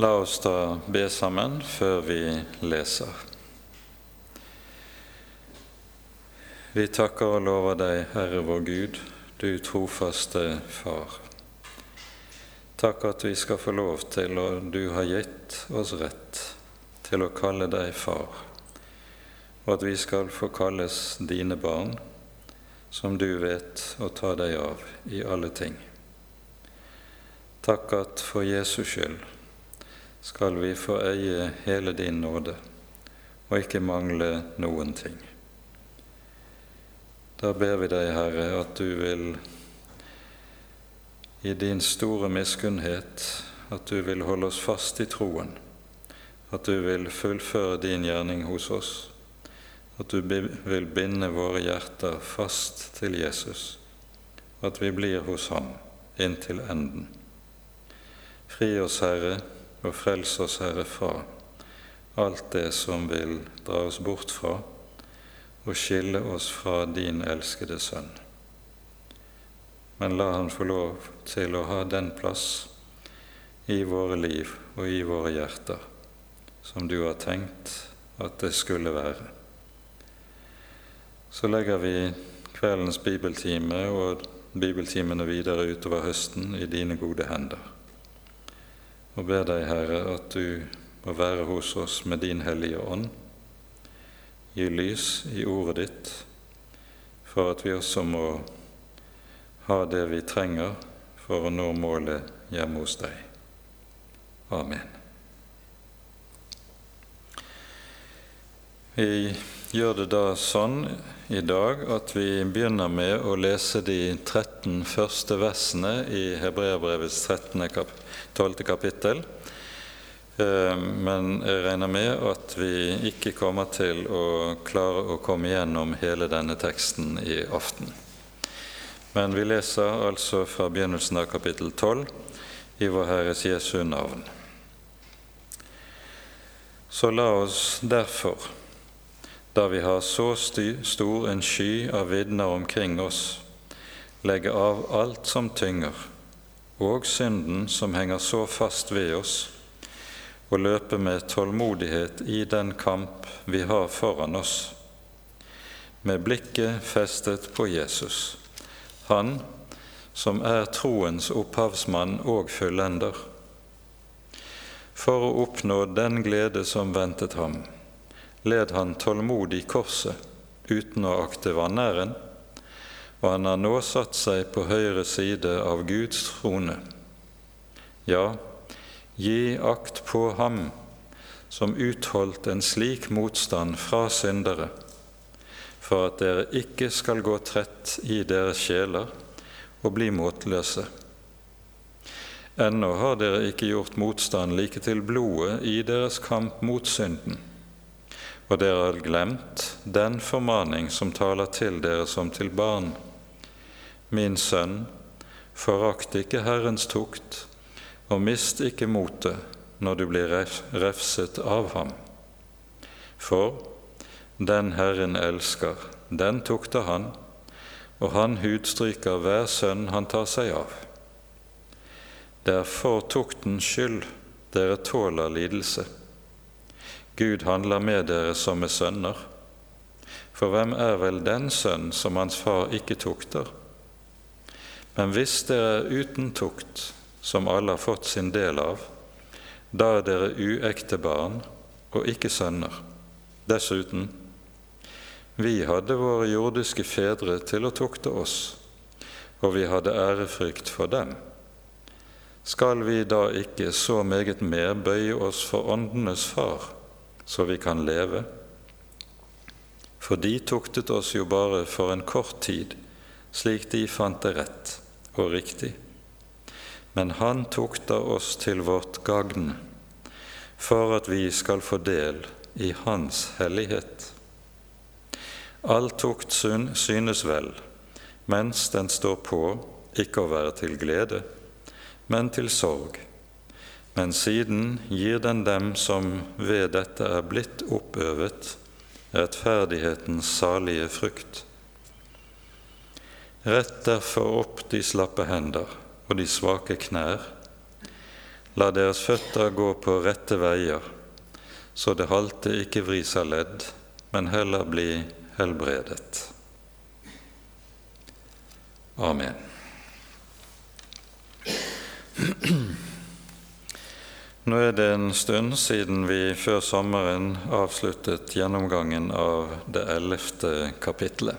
La oss da be sammen før vi leser. Vi takker og lover deg, Herre vår Gud, du trofaste Far. Takk at vi skal få lov til, og du har gitt oss rett til å kalle deg Far, og at vi skal få kalles dine barn, som du vet å ta deg av i alle ting. Takk at for Jesus skyld skal vi få eie hele din nåde og ikke mangle noen ting. Da ber vi deg, Herre, at du vil i din store miskunnhet at du vil holde oss fast i troen, at du vil fullføre din gjerning hos oss, at du vil binde våre hjerter fast til Jesus, at vi blir hos ham inntil enden. Fri oss, Herre, og frels oss, Herre, fra alt det som vil dra oss bort fra og skille oss fra din elskede Sønn. Men la han få lov til å ha den plass i våre liv og i våre hjerter som du har tenkt at det skulle være. Så legger vi kveldens bibeltime og bibeltimene videre utover høsten i dine gode hender og ber deg, Herre, at du må være hos oss med din Hellige Ånd, gi lys i ordet ditt, for at vi også må ha det vi trenger for å nå målet hjemme hos deg. Amen. Vi gjør det da sånn i dag at vi begynner med å lese de 13 første versene i Hebreabrevets 13. kapittel 12. kapittel. Eh, men jeg regner med at vi ikke kommer til å klare å komme gjennom hele denne teksten i aften. Men vi leser altså fra begynnelsen av kapittel 12 i Vår Herres Jesu navn. Så la oss derfor, da vi har så stor en sky av vitner omkring oss, legge av alt som tynger og synden som henger så fast ved oss, og løpe med tålmodighet i den kamp vi har foran oss, med blikket festet på Jesus, Han som er troens opphavsmann og fullender. For å oppnå den glede som ventet ham, led han tålmodig korset uten å akte vanæren og han har nå satt seg på høyre side av Guds trone. Ja, gi akt på ham som utholdt en slik motstand fra syndere, for at dere ikke skal gå trett i deres sjeler og bli måtløse. Ennå har dere ikke gjort motstand like til blodet i deres kamp mot synden, og dere har glemt den formaning som taler til dere som til barn. Min sønn, forakt ikke Herrens tukt, og mist ikke motet når du blir refset av ham. For den Herren elsker, den tukter han, og han hudstryker hver sønn han tar seg av. Det er for tuktens skyld dere tåler lidelse. Gud handler med dere som med sønner. For hvem er vel den sønn som hans far ikke tukter? Men hvis dere er uten tukt, som alle har fått sin del av, da er dere uekte barn og ikke sønner. Dessuten, vi hadde våre jordiske fedre til å tukte oss, og vi hadde ærefrykt for dem. Skal vi da ikke så meget mer bøye oss for åndenes far, så vi kan leve? For de tuktet oss jo bare for en kort tid, slik de fant det rett og riktig. Men Han tukter oss til vårt gagn, for at vi skal få del i Hans hellighet. All tukt synes vel, mens den står på, ikke å være til glede, men til sorg. Men siden gir den dem som ved dette er blitt oppøvet, rettferdighetens salige frukt. Rett derfor opp de slappe hender og de svake knær. La deres føtter gå på rette veier, så det halte ikke vris av ledd, men heller bli helbredet. Amen. Nå er det en stund siden vi før sommeren avsluttet gjennomgangen av det ellevte kapitlet.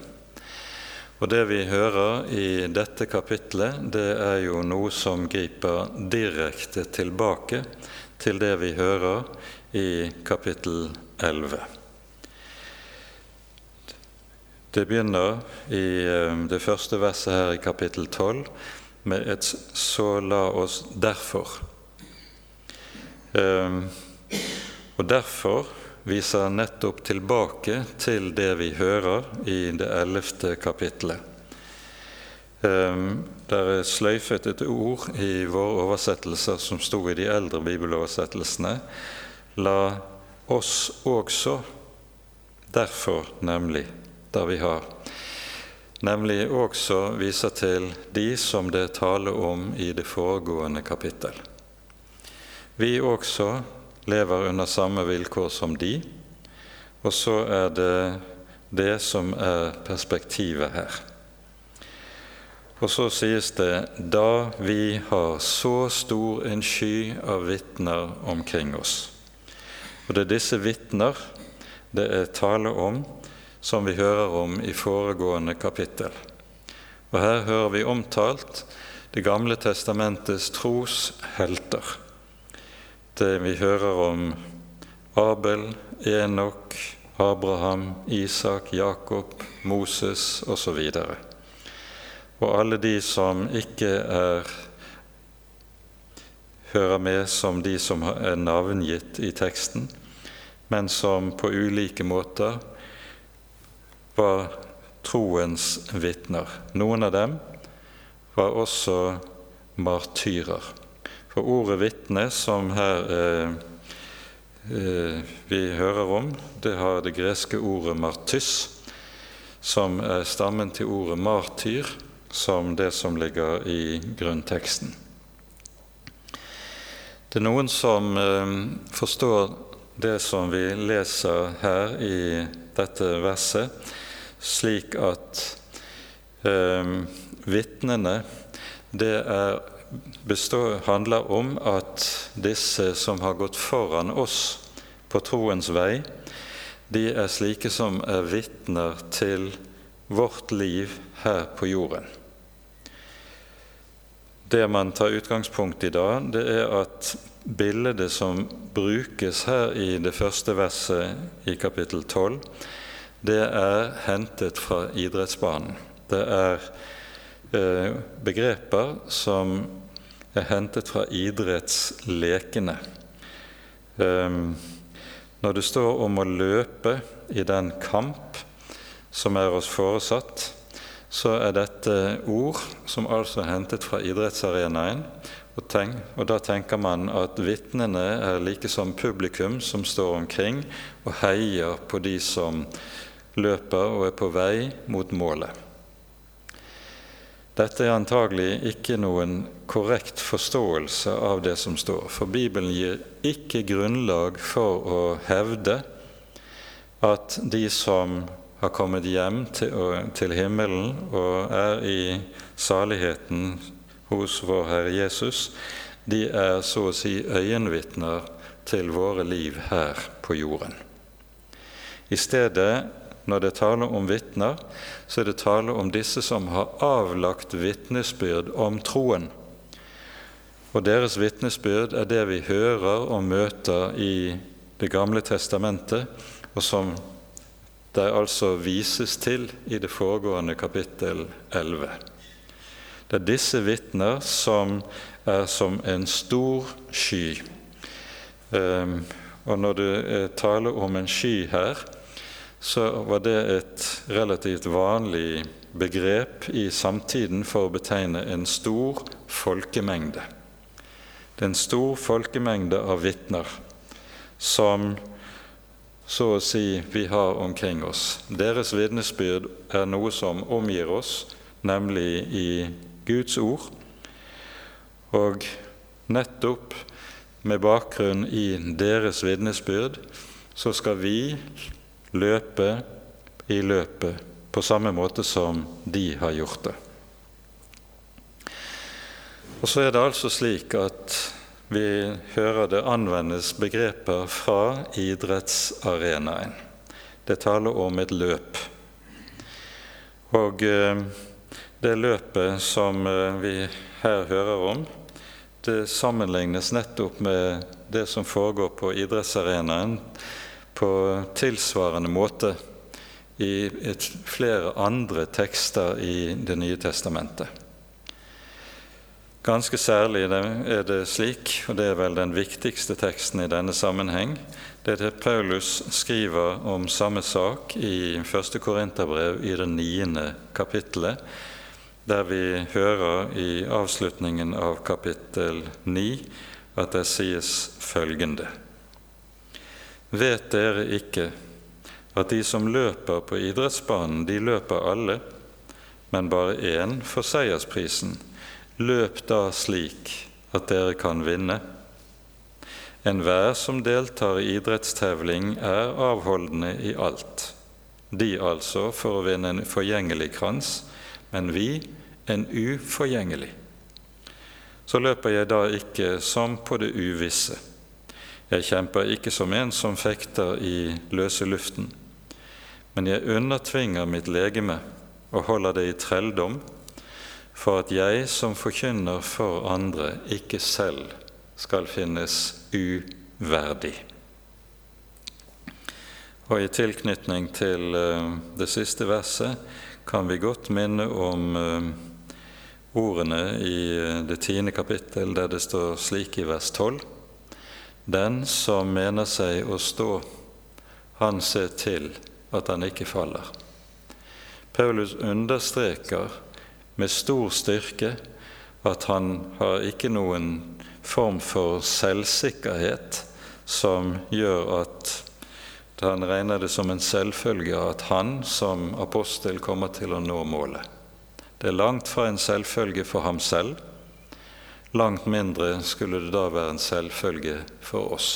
Og det vi hører i dette kapitlet, det er jo noe som griper direkte tilbake til det vi hører i kapittel 11. Det begynner i eh, det første verset her i kapittel 12 med et 'så la oss derfor'. Ehm, og derfor viser han nettopp tilbake til det vi hører i det ellevte kapittelet. Ehm, der er sløyfet et ord i våre oversettelser som sto i de eldre bibeloversettelsene. La oss også derfor, nemlig, der vi har nemlig også viser til de som det taler om i det foregående kapittel. Vi også lever under samme vilkår som de, og så er det det som er perspektivet her. Og så sies det da vi har så stor en sky av vitner omkring oss. Og det er disse vitner det er tale om som vi hører om i foregående kapittel. Og Her hører vi omtalt Det gamle testamentets troshelter. Det vi hører om Abel, Enok, Abraham, Isak, Jakob, Moses osv. Og, og alle de som ikke er hører med som de som er navngitt i teksten, men som på ulike måter var troens vitner. Noen av dem var også martyrer. For ordet 'vitne', som her eh, eh, vi hører om, det har det greske ordet 'martys', som er stammen til ordet 'martyr', som det som ligger i grunnteksten. Det er noen som eh, forstår det som vi leser her i dette verset, slik at eh, vitnene det er, består, handler om at disse som har gått foran oss på troens vei, de er slike som er vitner til vårt liv her på jorden. Det man tar utgangspunkt i da, det er at bildet som brukes her i det første verset i kapittel 12, det er hentet fra idrettsbanen. Det er begreper som er hentet fra idrettslekene. Um, når det står om å løpe i den kamp som er oss foresatt, så er dette ord som altså er hentet fra idrettsarenaen. Og, tenk, og da tenker man at vitnene er like som publikum som står omkring og heier på de som løper og er på vei mot målet. Dette er antagelig ikke noen korrekt forståelse av det som står, for Bibelen gir ikke grunnlag for å hevde at de som har kommet hjem til, himmelen og er i saligheten hos vår Herre Jesus, de er så å si øyenvitner til våre liv her på jorden. I stedet når det taler om vitner, så er det tale om disse som har avlagt vitnesbyrd om troen. Og deres vitnesbyrd er det vi hører og møter i Det gamle testamentet, og som det altså vises til i det foregående kapittel 11. Det er disse vitner som er som en stor sky. Um, og når det taler om en sky her, så var det et relativt vanlig begrep i samtiden for å betegne en stor folkemengde. Det er en stor folkemengde av vitner som så å si vi har omkring oss. Deres vitnesbyrd er noe som omgir oss, nemlig i Guds ord. Og nettopp med bakgrunn i deres vitnesbyrd, så skal vi løpe i løpet på samme måte som de har gjort det. Og så er det altså slik at vi hører det anvendes begreper fra idrettsarenaen. Det taler om et løp. Og eh, det løpet som eh, vi her hører om, det sammenlignes nettopp med det som foregår på idrettsarenaen på tilsvarende måte i et, flere andre tekster i Det nye testamentet. Ganske særlig er det slik, og det er vel den viktigste teksten i denne sammenheng, det er det Paulus skriver om samme sak i 1. Korinterbrev i det niende kapittelet, der vi hører i avslutningen av kapittel 9 at det sies følgende Vet dere ikke at de som løper på idrettsbanen, de løper alle, men bare én får seiersprisen? Løp da slik at dere kan vinne. Enhver som deltar i idrettstevling, er avholdende i alt. De altså for å vinne en forgjengelig krans, men vi en uforgjengelig. Så løper jeg da ikke som på det uvisse. Jeg kjemper ikke som en som fekter i løse luften, men jeg undertvinger mitt legeme og holder det i trelldom for at jeg som forkynner for andre, ikke selv skal finnes uverdig. Og I tilknytning til uh, det siste verset kan vi godt minne om uh, ordene i uh, det tiende kapittel, der det står slik i vers tolv.: Den som mener seg å stå, han ser til at han ikke faller. Paulus understreker med stor styrke at han har ikke noen form for selvsikkerhet som gjør at han regner det som en selvfølge at han som apostel kommer til å nå målet. Det er langt fra en selvfølge for ham selv. Langt mindre skulle det da være en selvfølge for oss.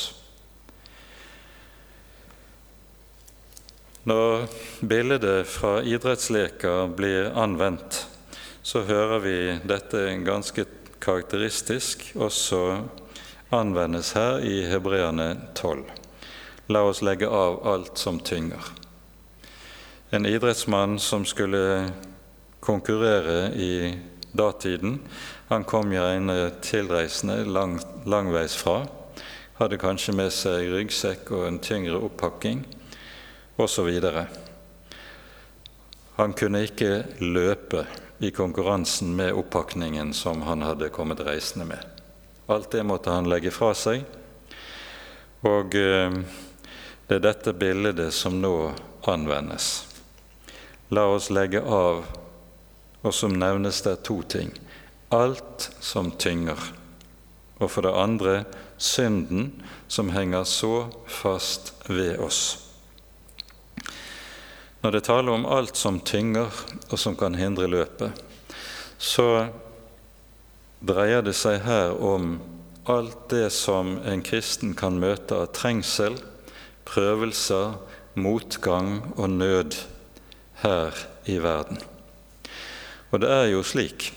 Når bildet fra idrettsleker blir anvendt så hører vi dette ganske karakteristisk også anvendes her i Hebreane 12. La oss legge av alt som tynger. En idrettsmann som skulle konkurrere i datiden, han kom gjerne tilreisende lang, langveisfra, hadde kanskje med seg ryggsekk og en tyngre opppakking osv. Han kunne ikke løpe i konkurransen med oppakningen som han hadde kommet reisende med. Alt det måtte han legge fra seg. Og eh, det er dette bildet som nå anvendes. La oss legge av, og som nevnes det to ting. Alt som tynger. Og for det andre synden som henger så fast ved oss. Når det taler om alt som tynger og som kan hindre løpet, så dreier det seg her om alt det som en kristen kan møte av trengsel, prøvelser, motgang og nød her i verden. Og det er jo slik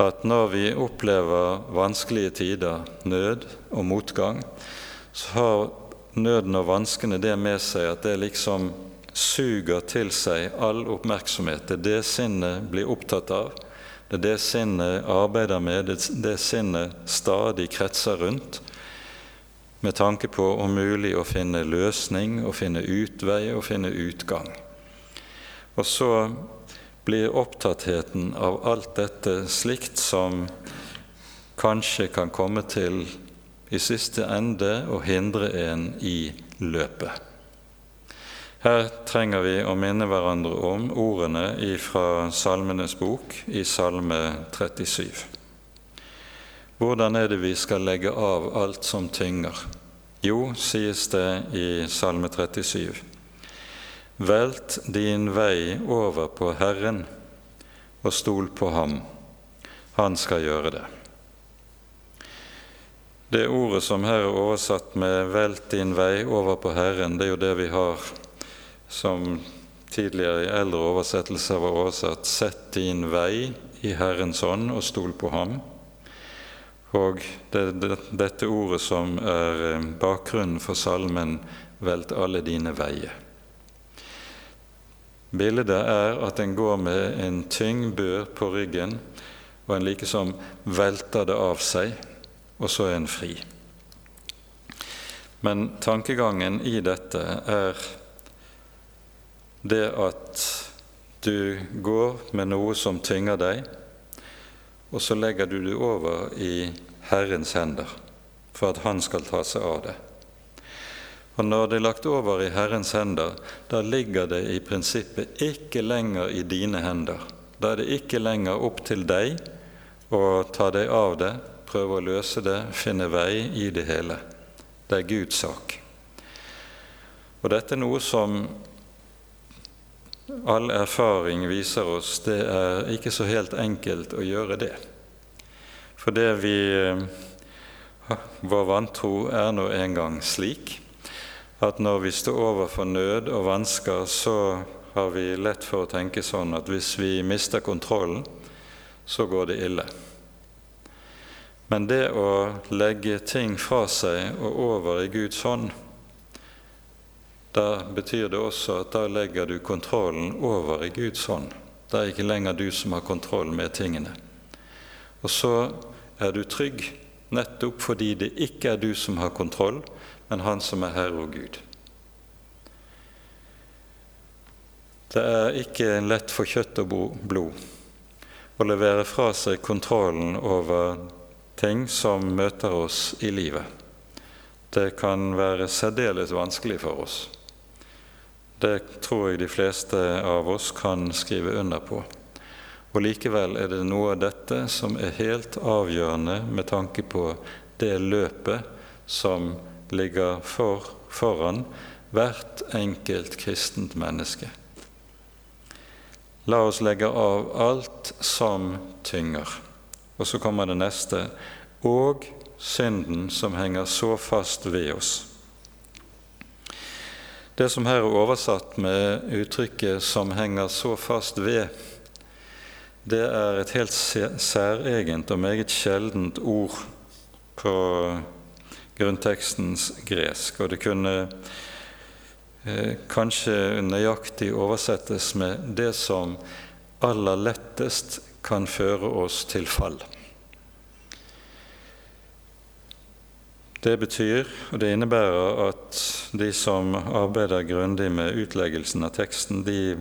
at når vi opplever vanskelige tider, nød og motgang, så har nøden og vanskene det med seg at det liksom suger til seg all oppmerksomhet. Det er det sinnet blir opptatt av. Det er det sinnet arbeider med, det er det sinnet stadig kretser rundt, med tanke på om mulig å finne løsning, å finne utvei og finne utgang. Og så blir opptattheten av alt dette slikt som kanskje kan komme til i siste ende å hindre en i løpet. Her trenger vi å minne hverandre om ordene fra Salmenes bok i Salme 37. Hvordan er det vi skal legge av alt som tynger? Jo, sies det i Salme 37, velt din vei over på Herren og stol på Ham. Han skal gjøre det. Det ordet som her er oversatt med 'velt din vei over på Herren', det er jo det vi har som tidligere i eldre oversettelser var oversatt 'sett din vei i Herrens ånd og stol på ham'. Og det er dette ordet som er eh, bakgrunnen for salmen 'Velt alle dine veier'. Bildet er at en går med en tyng bør på ryggen, og en likesom velter det av seg og så er en fri. Men tankegangen i dette er det at du går med noe som tynger deg, og så legger du det over i Herrens hender for at Han skal ta seg av det. Og Når det er lagt over i Herrens hender, da ligger det i prinsippet ikke lenger i dine hender. Da er det ikke lenger opp til deg å ta deg av det, prøve å løse det, finne vei i det hele. Det er Guds sak. Og dette er noe som all erfaring viser oss, det er ikke så helt enkelt å gjøre det. For det vi Vår vantro er nå engang slik at når vi står overfor nød og vansker, så har vi lett for å tenke sånn at hvis vi mister kontrollen, så går det ille. Men det å legge ting fra seg og over i Guds hånd, da betyr det også at da legger du kontrollen over i Guds hånd. Det er ikke lenger du som har kontroll med tingene. Og så er du trygg nettopp fordi det ikke er du som har kontroll, men Han som er Herre og Gud. Det er ikke lett for kjøtt og blod å levere fra seg kontrollen over ting som møter oss i livet. Det kan være særdeles vanskelig for oss. Det tror jeg de fleste av oss kan skrive under på. Og Likevel er det noe av dette som er helt avgjørende med tanke på det løpet som ligger for, foran hvert enkelt kristent menneske. La oss legge av alt som tynger. Og så kommer det neste og synden som henger så fast ved oss. Det som her er oversatt med uttrykket 'som henger så fast ved', det er et helt særegent og meget sjeldent ord på grunntekstens gresk. Og det kunne eh, kanskje nøyaktig oversettes med 'det som aller lettest kan føre oss til fall'. Det betyr, og det innebærer, at de som arbeider grundig med utleggelsen av teksten, de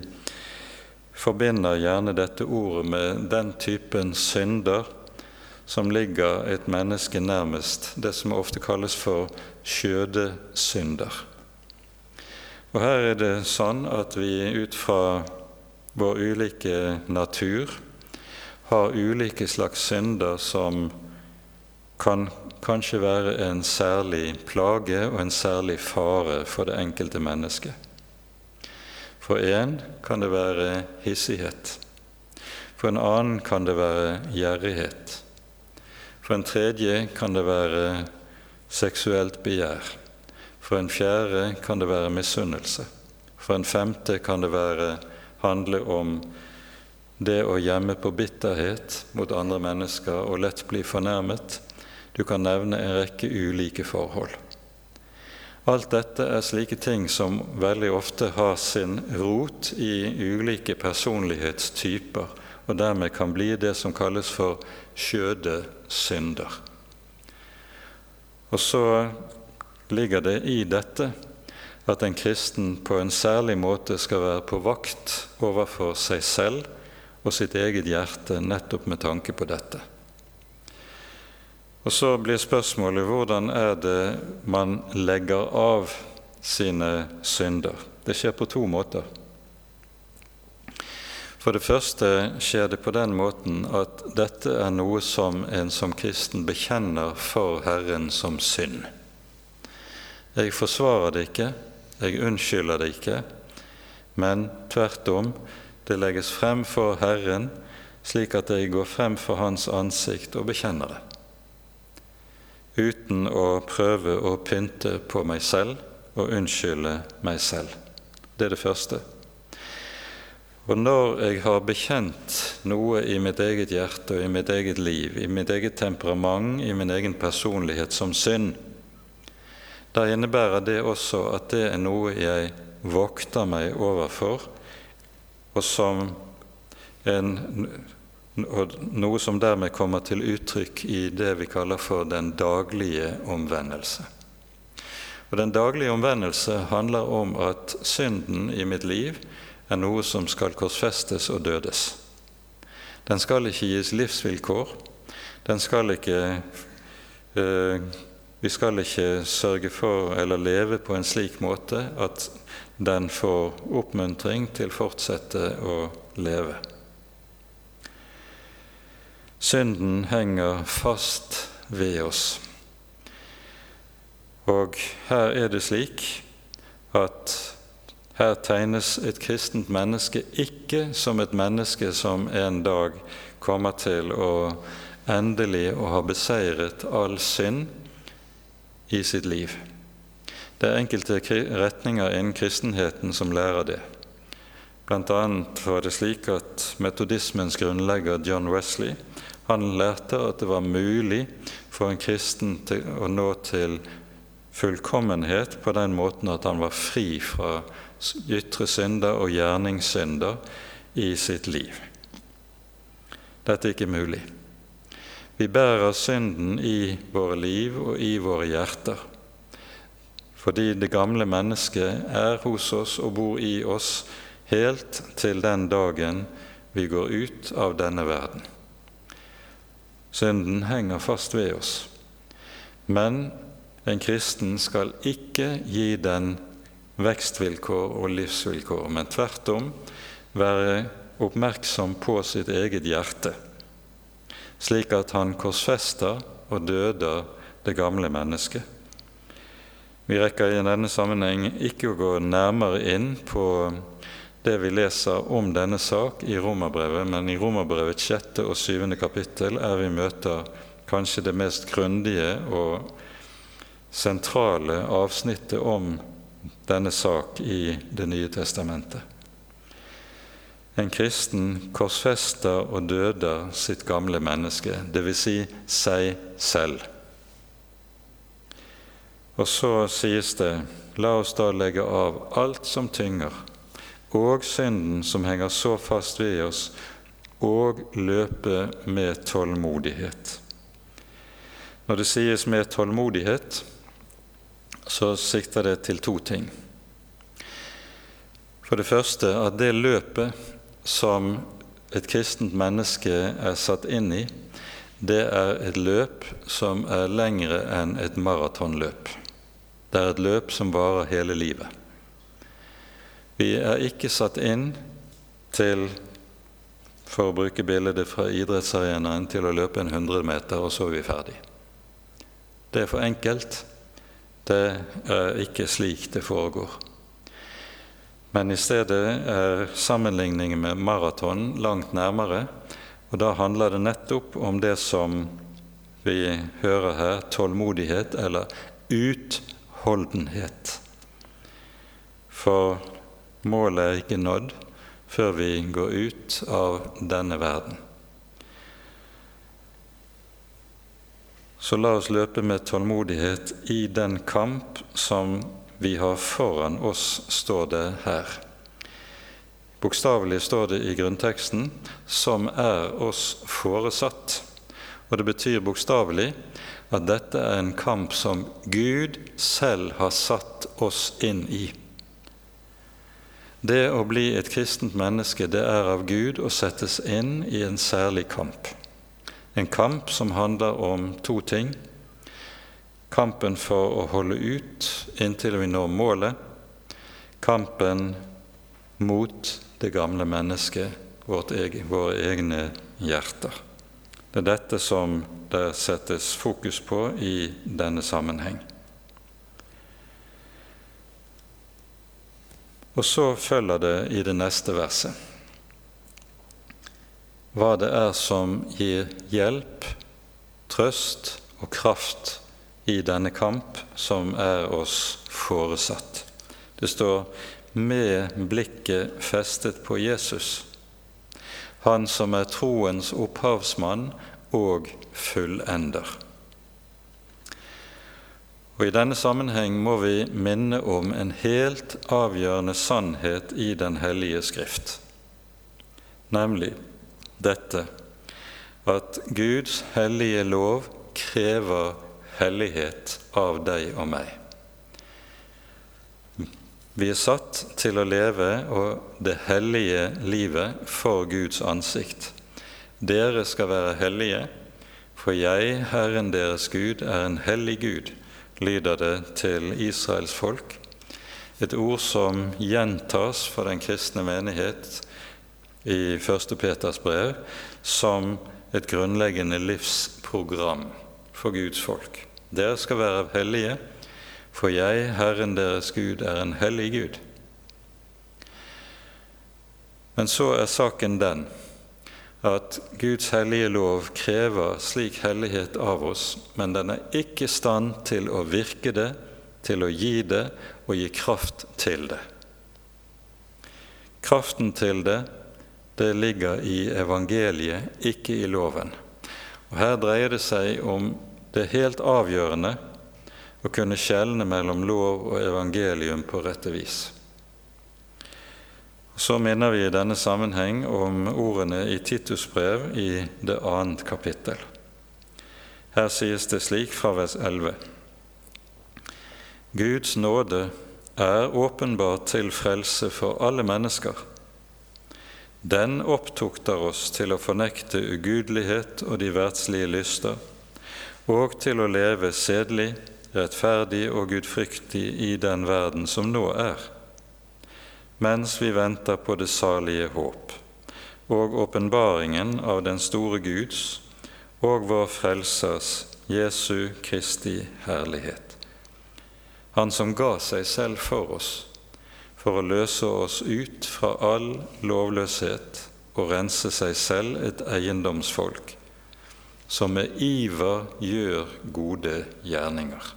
forbinder gjerne dette ordet med den typen synder som ligger et menneske nærmest, det som ofte kalles for skjødesynder. Og her er det sånn at vi ut fra vår ulike natur har ulike slags synder som kan kanskje være en særlig plage og en særlig fare for det enkelte mennesket. For en kan det være hissighet. For en annen kan det være gjerrighet. For en tredje kan det være seksuelt begjær. For en fjerde kan det være misunnelse. For en femte kan det være, handle om det å gjemme på bitterhet mot andre mennesker og lett bli fornærmet. Du kan nevne en rekke ulike forhold. Alt dette er slike ting som veldig ofte har sin rot i ulike personlighetstyper, og dermed kan bli det som kalles for skjøde synder. Og så ligger det i dette at en kristen på en særlig måte skal være på vakt overfor seg selv og sitt eget hjerte nettopp med tanke på dette. Og så blir spørsmålet hvordan er det man legger av sine synder? Det skjer på to måter. For det første skjer det på den måten at dette er noe som en som kristen bekjenner for Herren som synd. Jeg forsvarer det ikke, jeg unnskylder det ikke, men tvert om, det legges frem for Herren slik at jeg går frem for Hans ansikt og bekjenner det. uten å prøve å pynte på meg selv og unnskylde meg selv. Det er det første. Og når jeg har bekjent noe i mitt eget hjerte og i mitt eget liv, i mitt eget temperament, i min egen personlighet som synd, da innebærer det også at det er noe jeg vokter meg overfor, og, som en, og noe som dermed kommer til uttrykk i det vi kaller for den daglige omvendelse. Og Den daglige omvendelse handler om at synden i mitt liv er noe som skal korsfestes og dødes. Den skal ikke gis livsvilkår. Den skal ikke eh, Vi skal ikke sørge for eller leve på en slik måte at den får oppmuntring til å fortsette å leve. Synden henger fast ved oss. Og her er det slik at her tegnes et kristent menneske ikke som et menneske som en dag kommer til å endelig å ha beseiret all synd i sitt liv. Det er enkelte retninger innen kristenheten som lærer det. Blant annet var det slik at metodismens grunnlegger John Wesley han lærte at det var mulig for en kristen å nå til fullkommenhet på den måten at han var fri fra ytre synder og gjerningssynder i sitt liv. Dette er ikke mulig. Vi bærer synden i våre liv og i våre hjerter. Fordi det gamle mennesket er hos oss og bor i oss helt til den dagen vi går ut av denne verden. Synden henger fast ved oss. Men en kristen skal ikke gi den vekstvilkår og livsvilkår, men tvert om være oppmerksom på sitt eget hjerte, slik at han korsfester og døder det gamle mennesket. Vi rekker i denne sammenheng ikke å gå nærmere inn på det vi leser om denne sak i Romerbrevet, men i Romerbrevet 6. og 7. kapittel er vi møter kanskje det mest grundige og sentrale avsnittet om denne sak i Det nye testamentet. En kristen korsfester og døder sitt gamle menneske, dvs. Si seg selv. Og så sies det, la oss da legge av alt som tynger, og synden som henger så fast ved oss, og løpe med tålmodighet. Når det sies med tålmodighet, så sikter det til to ting. For det første at det løpet som et kristent menneske er satt inn i, det er et løp som er lengre enn et maratonløp. Det er et løp som varer hele livet. Vi er ikke satt inn til, for å bruke bildet fra idrettsarenaen, til å løpe en 100 meter, og så er vi ferdig. Det er for enkelt. Det er ikke slik det foregår. Men i stedet er sammenligningen med maraton langt nærmere, og da handler det nettopp om det som vi hører her, tålmodighet eller utholdenhet. For målet er ikke nådd før vi går ut av denne verden. Så la oss løpe med tålmodighet i den kamp som vi har foran oss, står det her. Bokstavelig står det i grunnteksten 'som er oss foresatt'. Og det betyr bokstavelig at dette er en kamp som Gud selv har satt oss inn i. Det å bli et kristent menneske, det er av Gud å settes inn i en særlig kamp. En kamp som handler om to ting. Kampen for å holde ut inntil vi når målet. Kampen mot det gamle mennesket, egen, våre egne hjerter. Det er dette som det settes fokus på i denne sammenheng. Og så følger det i det neste verset hva det er som gir hjelp, trøst og kraft i denne kamp som er oss foresatt. Det står 'med blikket festet på Jesus', han som er troens opphavsmann og fullender. Og I denne sammenheng må vi minne om en helt avgjørende sannhet i Den hellige Skrift, nemlig dette at Guds hellige lov krever hellighet av deg og meg. Vi er satt til å leve det hellige livet for Guds ansikt. Dere skal være hellige, for jeg, Herren deres Gud, er en hellig Gud lyder det til Israels folk. Et ord som gjentas for den kristne menighet i 1. Peters brev som et grunnleggende livsprogram for Guds folk. Dere skal være hellige, for jeg, Herren deres Gud, er en hellig Gud. Men så er saken den at Guds hellige lov krever slik hellighet av oss, men den er ikke i stand til å virke det, til å gi det og gi kraft til det. Kraften til det, det ligger i evangeliet, ikke i loven. Og Her dreier det seg om det helt avgjørende å kunne skjelne mellom lov og evangelium på rette vis. Så minner vi i denne sammenheng om ordene i Titus brev i det annet kapittel. Her sies det slik fra vers 11.: Guds nåde er åpenbart til frelse for alle mennesker. Den opptukter oss til å fornekte ugudelighet og de verdslige lyster, og til å leve sedelig, rettferdig og gudfryktig i den verden som nå er mens vi venter på det salige håp og åpenbaringen av den store Guds og vår Frelsers Jesu Kristi herlighet. Han som ga seg selv for oss, for å løse oss ut fra all lovløshet og rense seg selv et eiendomsfolk, som med iver gjør gode gjerninger.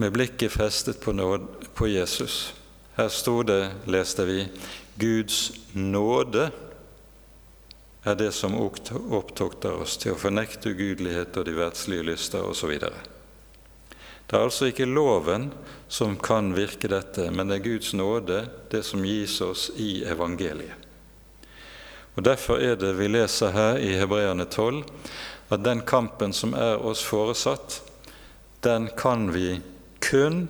med blikket festet på, nåd, på Jesus. Her sto det, leste vi, Guds nåde er det som opptokter oss til å fornekte ugudelighet og de verdslige lyster osv. Det er altså ikke loven som kan virke dette, men det er Guds nåde, det som gis oss i evangeliet. Og Derfor er det vi leser her i Hebreane 12, at den kampen som er oss foresatt, den kan vi kun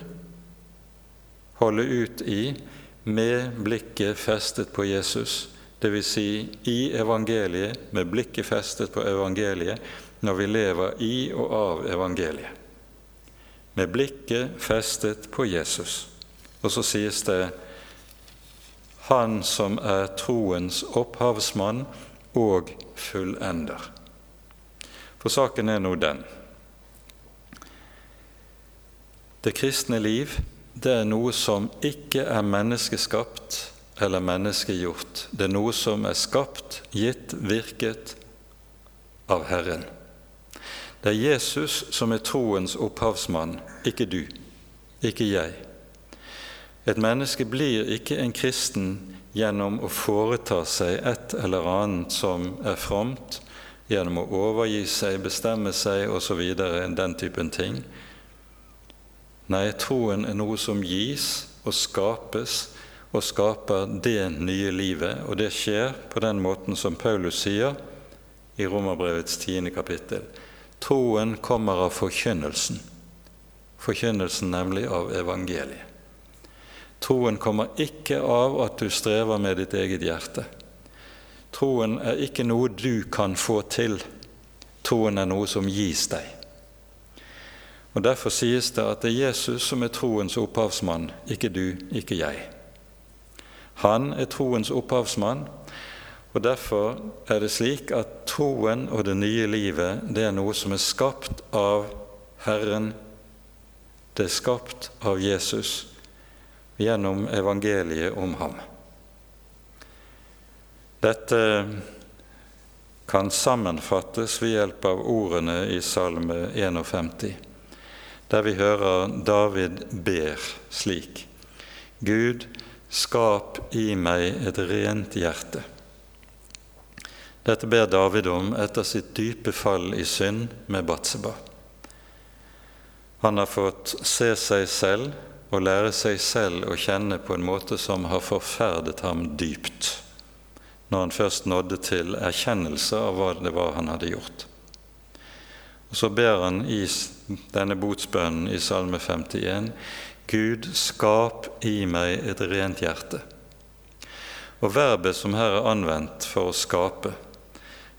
holde ut i med blikket festet på Jesus, dvs. Si i evangeliet, med blikket festet på evangeliet, når vi lever i og av evangeliet. Med blikket festet på Jesus. Og så sies det Han som er troens opphavsmann og fullender. For saken er nå den det kristne liv det er noe som ikke er menneskeskapt eller menneskegjort. Det er noe som er skapt, gitt, virket av Herren. Det er Jesus som er troens opphavsmann, ikke du, ikke jeg. Et menneske blir ikke en kristen gjennom å foreta seg et eller annet som er fromt, gjennom å overgi seg, bestemme seg osv., den typen ting. Nei, troen er noe som gis og skapes, og skaper det nye livet. Og det skjer på den måten som Paulus sier i Romerbrevets tiende kapittel. Troen kommer av forkynnelsen. Forkynnelsen nemlig av evangeliet. Troen kommer ikke av at du strever med ditt eget hjerte. Troen er ikke noe du kan få til. Troen er noe som gis deg. Og Derfor sies det at det er Jesus som er troens opphavsmann, ikke du, ikke jeg. Han er troens opphavsmann, og derfor er det slik at troen og det nye livet det er noe som er skapt av Herren. Det er skapt av Jesus gjennom evangeliet om ham. Dette kan sammenfattes ved hjelp av ordene i Salme 51, der vi hører David ber slik.: Gud, skap i meg et rent hjerte. Dette ber David om etter sitt dype fall i synd med Batseba. Han har fått se seg selv og lære seg selv å kjenne på en måte som har forferdet ham dypt, når han først nådde til erkjennelse av hva det var han hadde gjort. Og Så ber han i denne botsbønnen i Salme 51.: Gud, skap i meg et rent hjerte. Og verbet som her er anvendt for å skape,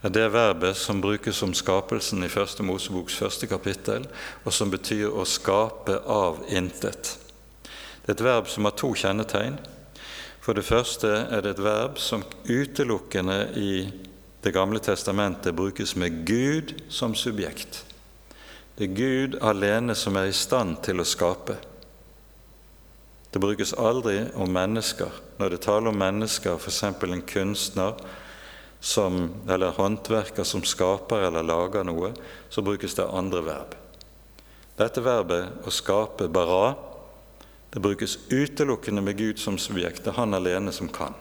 er det verbet som brukes om skapelsen i Første Moseboks første kapittel, og som betyr å skape av intet. Det er et verb som har to kjennetegn. For det første er det et verb som utelukkende i Det gamle testamentet brukes med Gud som subjekt. Det er Gud alene som er i stand til å skape. Det brukes aldri om mennesker. Når det taler om mennesker, f.eks. en kunstner som, eller håndverker som skaper eller lager noe, så brukes det andre verb. Dette verbet, å skape, bara, det brukes utelukkende med Gud som subjekt. Det er han alene som kan.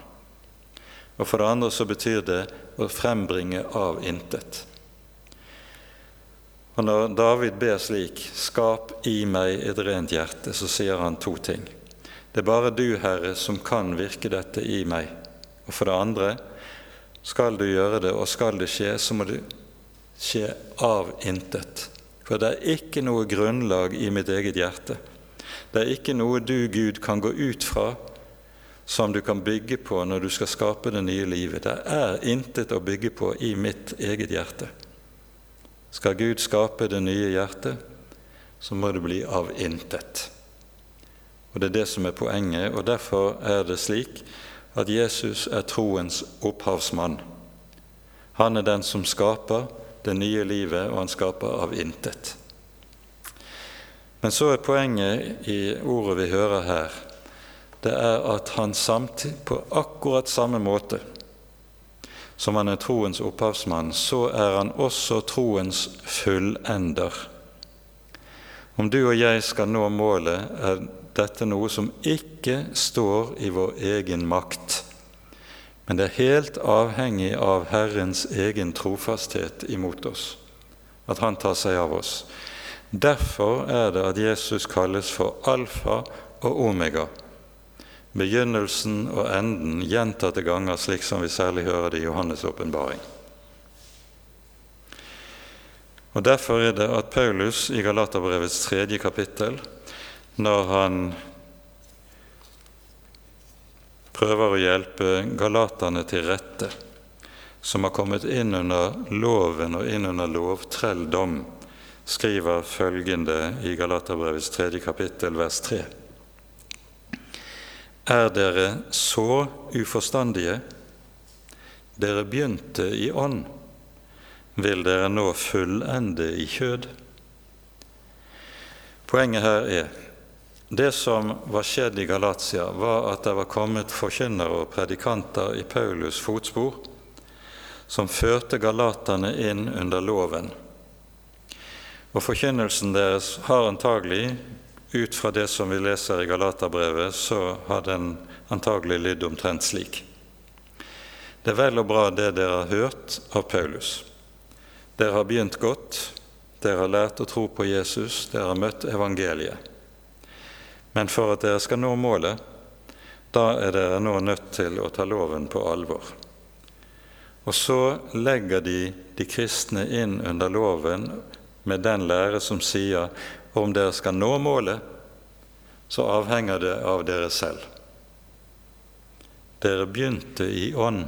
Og For det andre så betyr det å frembringe av intet. Og Når David ber slik 'Skap i meg et rent hjerte', så sier han to ting. Det er bare du, Herre, som kan virke dette i meg. Og for det andre, skal du gjøre det, og skal det skje, så må det skje av intet. For det er ikke noe grunnlag i mitt eget hjerte det er ikke noe du, Gud, kan gå ut fra som du kan bygge på når du skal skape det nye livet. Det er intet å bygge på i mitt eget hjerte. Skal Gud skape det nye hjertet, så må det bli av intet. Og Det er det som er poenget, og derfor er det slik at Jesus er troens opphavsmann. Han er den som skaper det nye livet, og han skaper av intet. Men så er poenget i ordet vi hører her, det er at han samtidig, på akkurat samme måte som han er troens opphavsmann, så er han også troens fullender. Om du og jeg skal nå målet, er dette noe som ikke står i vår egen makt, men det er helt avhengig av Herrens egen trofasthet imot oss, at Han tar seg av oss. Derfor er det at Jesus kalles for alfa og omega, begynnelsen og enden gjentatte ganger, slik som vi særlig hører det i Johannes' åpenbaring. Og Derfor er det at Paulus i Galaterbrevets tredje kapittel, når han prøver å hjelpe galaterne til rette, som har kommet inn under loven og inn under lovtrelldom, skriver følgende i Galaterbrevets tredje kapittel, vers 3. Er dere så uforstandige? Dere begynte i ånd. Vil dere nå fullende i kjød? Poenget her er det som var skjedd i Galatia, var at det var kommet forkynnere og predikanter i Paulus' fotspor som førte galaterne inn under loven og forkynnelsen deres har antagelig, ut fra det som vi leser i Galaterbrevet, så har den antagelig lydd omtrent slik. Det er vel og bra det dere har hørt av Paulus. Dere har begynt godt, dere har lært å tro på Jesus, dere har møtt evangeliet. Men for at dere skal nå målet, da er dere nå nødt til å ta loven på alvor. Og så legger de de kristne inn under loven med den lære som sier om dere skal nå målet, så avhenger det av dere selv. Dere begynte i ånd.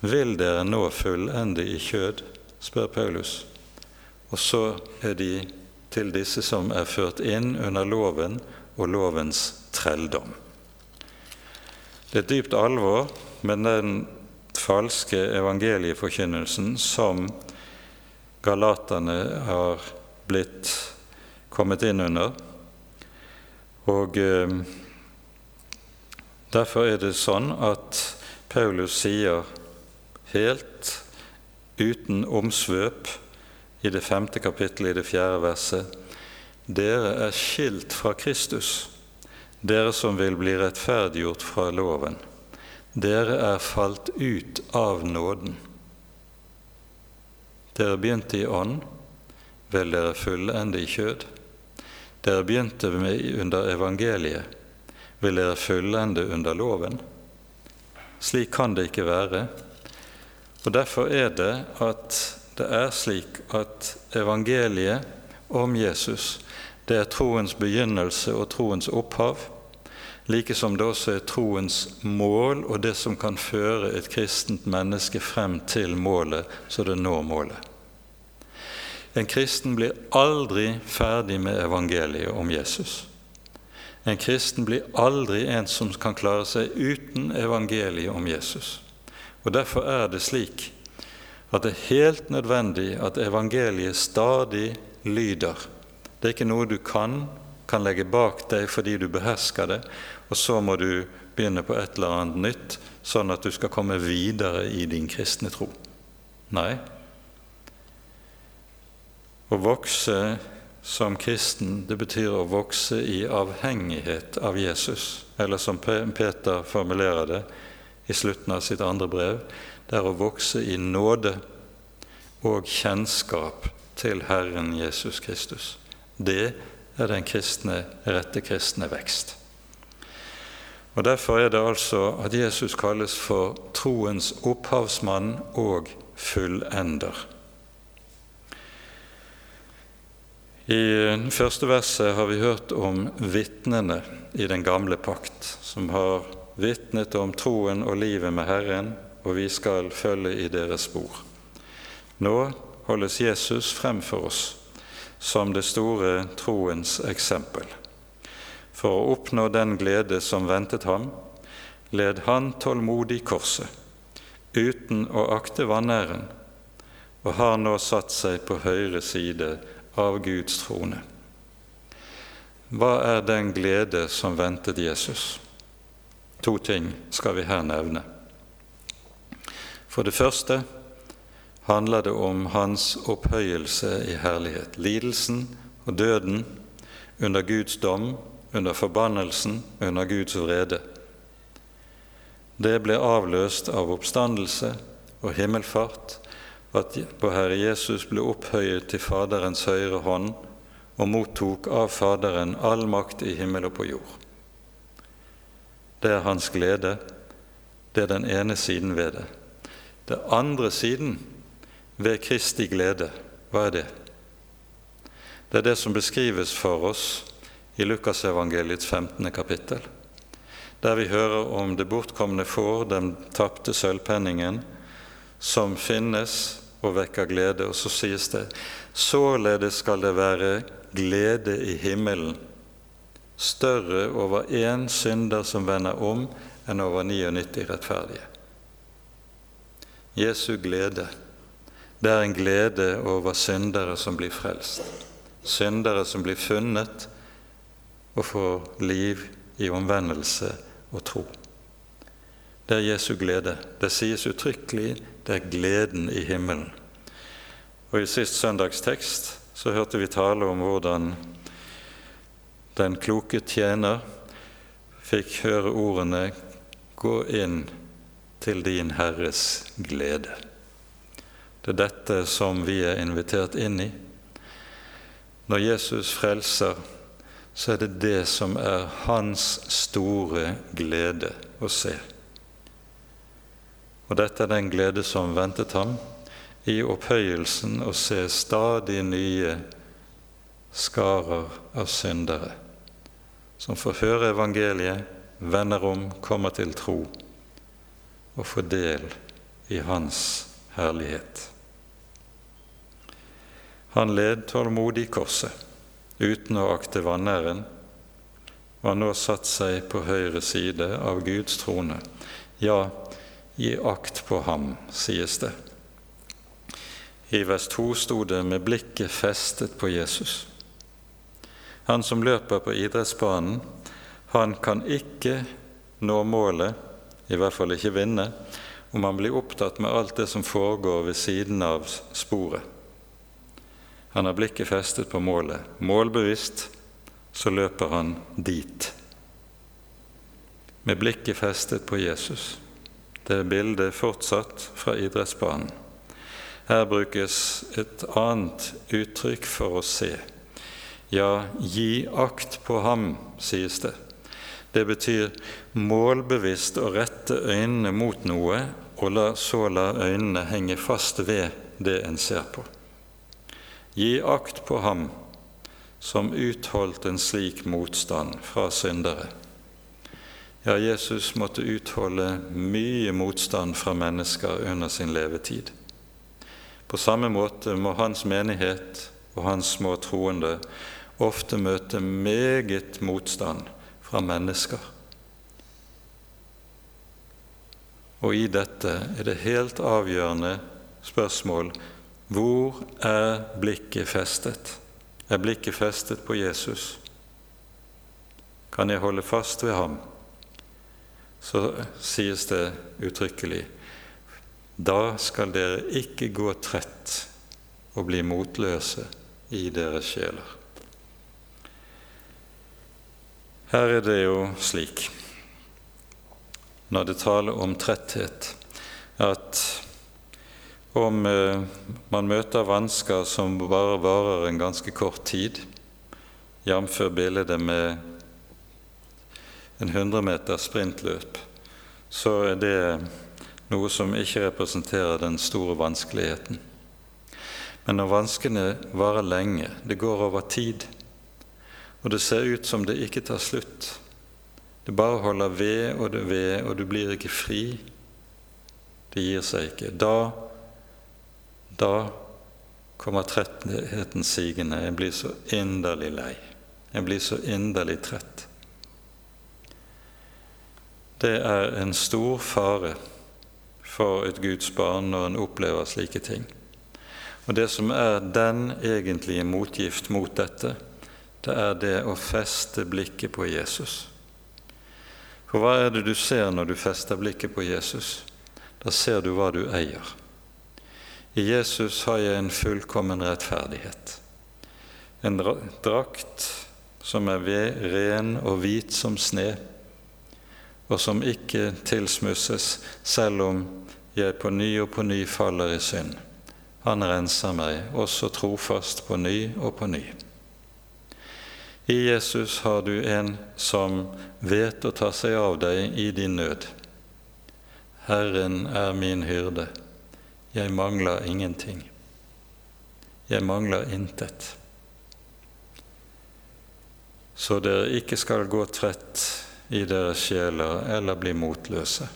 Vil dere nå fullende i kjød? spør Paulus. Og så er de til disse som er ført inn under loven og lovens trelldom. Det er et dypt alvor med den falske evangelieforkynnelsen som galaterne har blitt kommet inn under. Og eh, Derfor er det sånn at Paulus sier helt uten omsvøp i det femte kapittelet i det fjerde verset. Dere er skilt fra Kristus, dere som vil bli rettferdiggjort fra loven. Dere er falt ut av nåden. Dere begynte i ånd, vil dere fullende i kjød. Dere begynte under evangeliet, vil dere fullende under loven. Slik kan det ikke være. Og Derfor er det at det er slik at evangeliet om Jesus det er troens begynnelse og troens opphav, like som det også er troens mål og det som kan føre et kristent menneske frem til målet, så det når målet. En kristen blir aldri ferdig med evangeliet om Jesus. En kristen blir aldri en som kan klare seg uten evangeliet om Jesus. Og Derfor er det slik at det er helt nødvendig at evangeliet stadig lyder. Det er ikke noe du kan, kan legge bak deg fordi du behersker det, og så må du begynne på et eller annet nytt, sånn at du skal komme videre i din kristne tro. Nei. Å vokse som kristen, det betyr å vokse i avhengighet av Jesus. Eller som Peter formulerer det i slutten av sitt andre brev, det er å vokse i nåde og kjennskap til Herren Jesus Kristus. Det er den kristne, rette kristne vekst. Og Derfor er det altså at Jesus kalles for troens opphavsmann og fullender. I første verset har vi hørt om vitnene i den gamle pakt, som har vitnet om troen og livet med Herren, og vi skal følge i deres spor. Nå holdes Jesus frem for oss som det store troens eksempel. For å oppnå den glede som ventet ham, led han tålmodig korset, uten å akte vanæren, og har nå satt seg på høyre side av Guds trone. Hva er den glede som ventet Jesus? To ting skal vi her nevne. For det første handler det om hans opphøyelse i herlighet. Lidelsen og døden under Guds dom, under forbannelsen, under Guds vrede. Det ble avløst av oppstandelse og himmelfart at på Herre Jesus ble opphøyet til Faderens høyre hånd og mottok av Faderen all makt i himmel og på jord. Det er hans glede. Det er den ene siden ved det. Det andre siden ved Kristi glede, hva er det? Det er det som beskrives for oss i Lukasevangeliets 15. kapittel, der vi hører om det bortkomne får, den tapte sølvpenningen, som finnes og vekker glede. Og så sies det således skal det være glede i himmelen, større over én synder som vender om, enn over 99 rettferdige. Jesu glede, det er en glede over syndere som blir frelst. Syndere som blir funnet og får liv i omvendelse og tro. Det er Jesu glede. Det sies uttrykkelig det er gleden i himmelen. Og I sist søndags tekst så hørte vi tale om hvordan den kloke tjener fikk høre ordene 'Gå inn til din Herres glede'. Det er dette som vi er invitert inn i. Når Jesus frelser, så er det det som er hans store glede å se. Og dette er den glede som ventet ham i opphøyelsen å se stadig nye skarer av syndere som får høre evangeliet, vender om, kommer til tro og får del i Hans herlighet. Han led tålmodig korset uten å akte vanæren, og har nå satt seg på høyre side av Guds trone. Ja, Gi akt på ham, sies det. I vers 2 sto det 'med blikket festet på Jesus'. Han som løper på idrettsbanen, han kan ikke nå målet, i hvert fall ikke vinne, om han blir opptatt med alt det som foregår ved siden av sporet. Han har blikket festet på målet. Målbevisst så løper han dit. Med blikket festet på Jesus. Det er bildet fortsatt fra idrettsbanen. Her brukes et annet uttrykk for å se. Ja, gi akt på ham, sies det. Det betyr målbevisst å rette øynene mot noe, og så la øynene henge fast ved det en ser på. Gi akt på ham som utholdt en slik motstand fra syndere. Ja, Jesus måtte utholde mye motstand fra mennesker under sin levetid. På samme måte må hans menighet og hans små troende ofte møte meget motstand fra mennesker. Og i dette er det helt avgjørende spørsmål hvor er blikket festet? Er blikket festet på Jesus? Kan jeg holde fast ved ham? Så sies det uttrykkelig da skal dere ikke gå trett og bli motløse i deres sjeler. Her er det jo slik, når det taler om tretthet, at om eh, man møter vansker som bare varer en ganske kort tid, jf. bildet med en 100 meter sprintløp, så er det noe som ikke representerer den store vanskeligheten. Men når vanskene varer lenge, det går over tid, og det ser ut som det ikke tar slutt. Det bare holder ved og det ved, og du blir ikke fri. Det gir seg ikke. Da, da kommer trettheten sigende. Jeg blir så inderlig lei. Jeg blir så inderlig trett. Det er en stor fare for et Guds barn når en opplever slike ting. Og det som er den egentlige motgift mot dette, det er det å feste blikket på Jesus. For hva er det du ser når du fester blikket på Jesus? Da ser du hva du eier. I Jesus har jeg en fullkommen rettferdighet. En drakt som er ved, ren og hvit som sne, og som ikke tilsmusses selv om jeg på ny og på ny faller i synd. Han renser meg også trofast på ny og på ny. I Jesus har du en som vet å ta seg av deg i din nød. Herren er min hyrde, jeg mangler ingenting. Jeg mangler intet. Så dere ikke skal gå trett i deres sjeler eller bli motløse.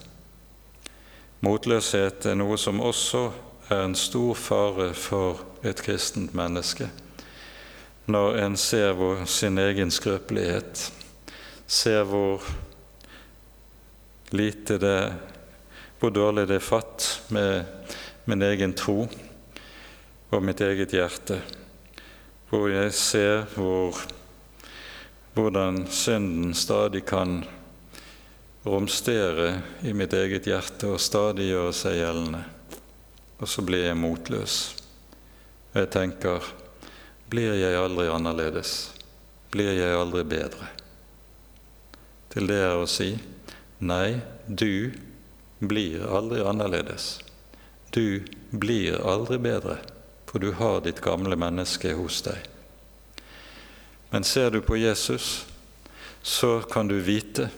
Motløshet er noe som også er en stor fare for et kristent menneske når en ser hvor sin egen skrøpelighet, ser hvor lite det hvor dårlig det er fatt med min egen tro og mitt eget hjerte, hvor jeg ser hvor, hvordan synden stadig kan romstere i mitt eget hjerte og stadig gjøre seg gjeldende. Og så blir jeg motløs. Og jeg tenker blir jeg aldri annerledes? Blir jeg aldri bedre? Til det er å si nei, du blir aldri annerledes. Du blir aldri bedre, for du har ditt gamle menneske hos deg. Men ser du på Jesus, så kan du vite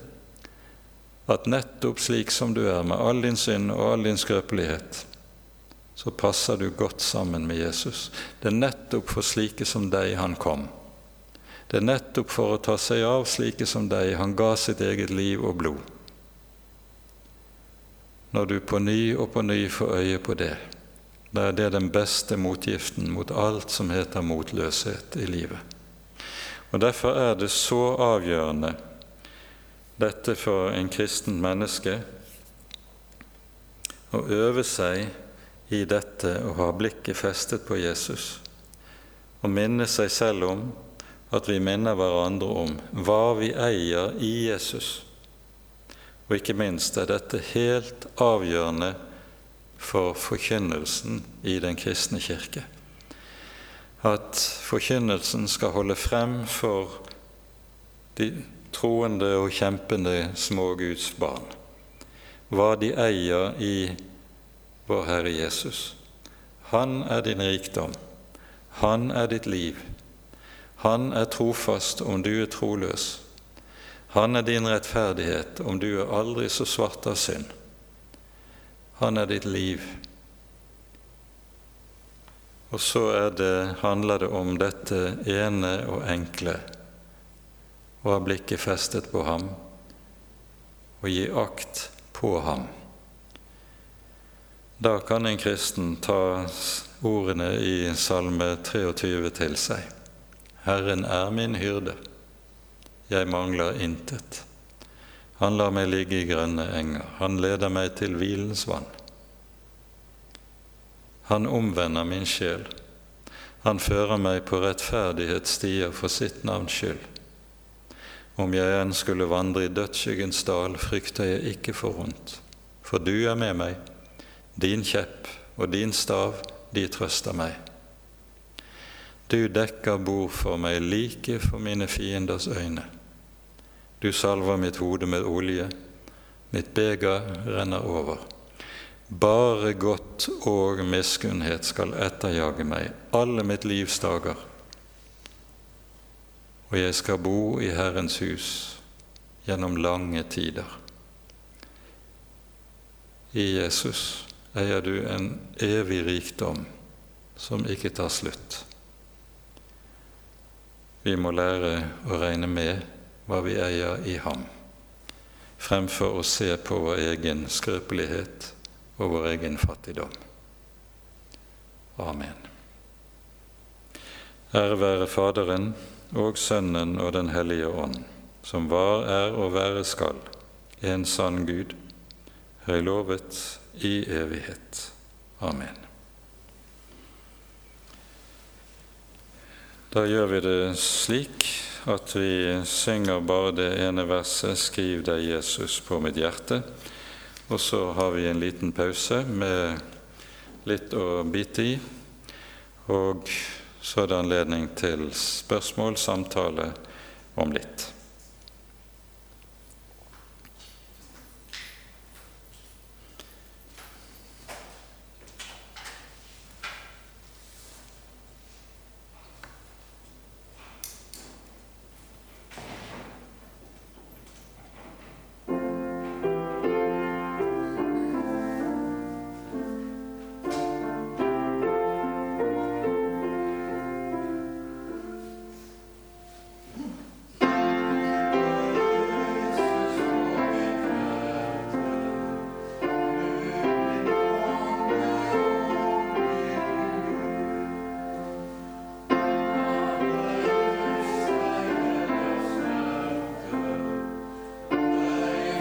at nettopp slik som du er, med all din synd og all din skrøpelighet, så passer du godt sammen med Jesus. Det er nettopp for slike som deg han kom. Det er nettopp for å ta seg av slike som deg han ga sitt eget liv og blod. Når du på ny og på ny får øye på det, da er det den beste motgiften mot alt som heter motløshet i livet. Og Derfor er det så avgjørende, dette for en kristen menneske, å øve seg i dette å ha blikket festet på Jesus og minne seg selv om at vi minner hverandre om hva vi eier i Jesus. Og ikke minst er dette helt avgjørende for forkynnelsen i den kristne kirke. At forkynnelsen skal holde frem for de troende og kjempende små Guds barn hva de eier i vår Herre Jesus. Han er din rikdom. Han er ditt liv. Han er trofast om du er troløs. Han er din rettferdighet om du er aldri så svart av synd. Han er ditt liv. Og så det, handler det om dette ene og enkle å ha blikket festet på ham og gi akt på ham. Da kan en kristen ta ordene i Salme 23 til seg. Herren er min hyrde, jeg mangler intet. Han lar meg ligge i grønne enger, han leder meg til hvilens vann. Han omvender min sjel, han fører meg på rettferdighetsstier for sitt navns skyld. Om jeg enn skulle vandre i dødsskyggens dal, frykter jeg ikke for vondt, for du er med meg din kjepp og din stav, de trøster meg. Du dekker bord for meg like for mine fienders øyne. Du salver mitt hode med olje, mitt beger renner over. Bare godt og miskunnhet skal etterjage meg alle mitt livs dager. Og jeg skal bo i Herrens hus gjennom lange tider. I Jesus eier du en evig rikdom som ikke tar slutt. Vi må lære å regne med hva vi eier i ham, fremfor å se på vår egen skrøpelighet og vår egen fattigdom. Amen. Ære være Faderen og Sønnen og Den hellige ånd, som var, er og være skal, en sann Gud, høylovet i evighet. Amen. Da gjør vi det slik at vi synger bare det ene verset 'Skriv deg, Jesus, på mitt hjerte', og så har vi en liten pause med litt å bite i, og så er det anledning til spørsmål, samtale om litt.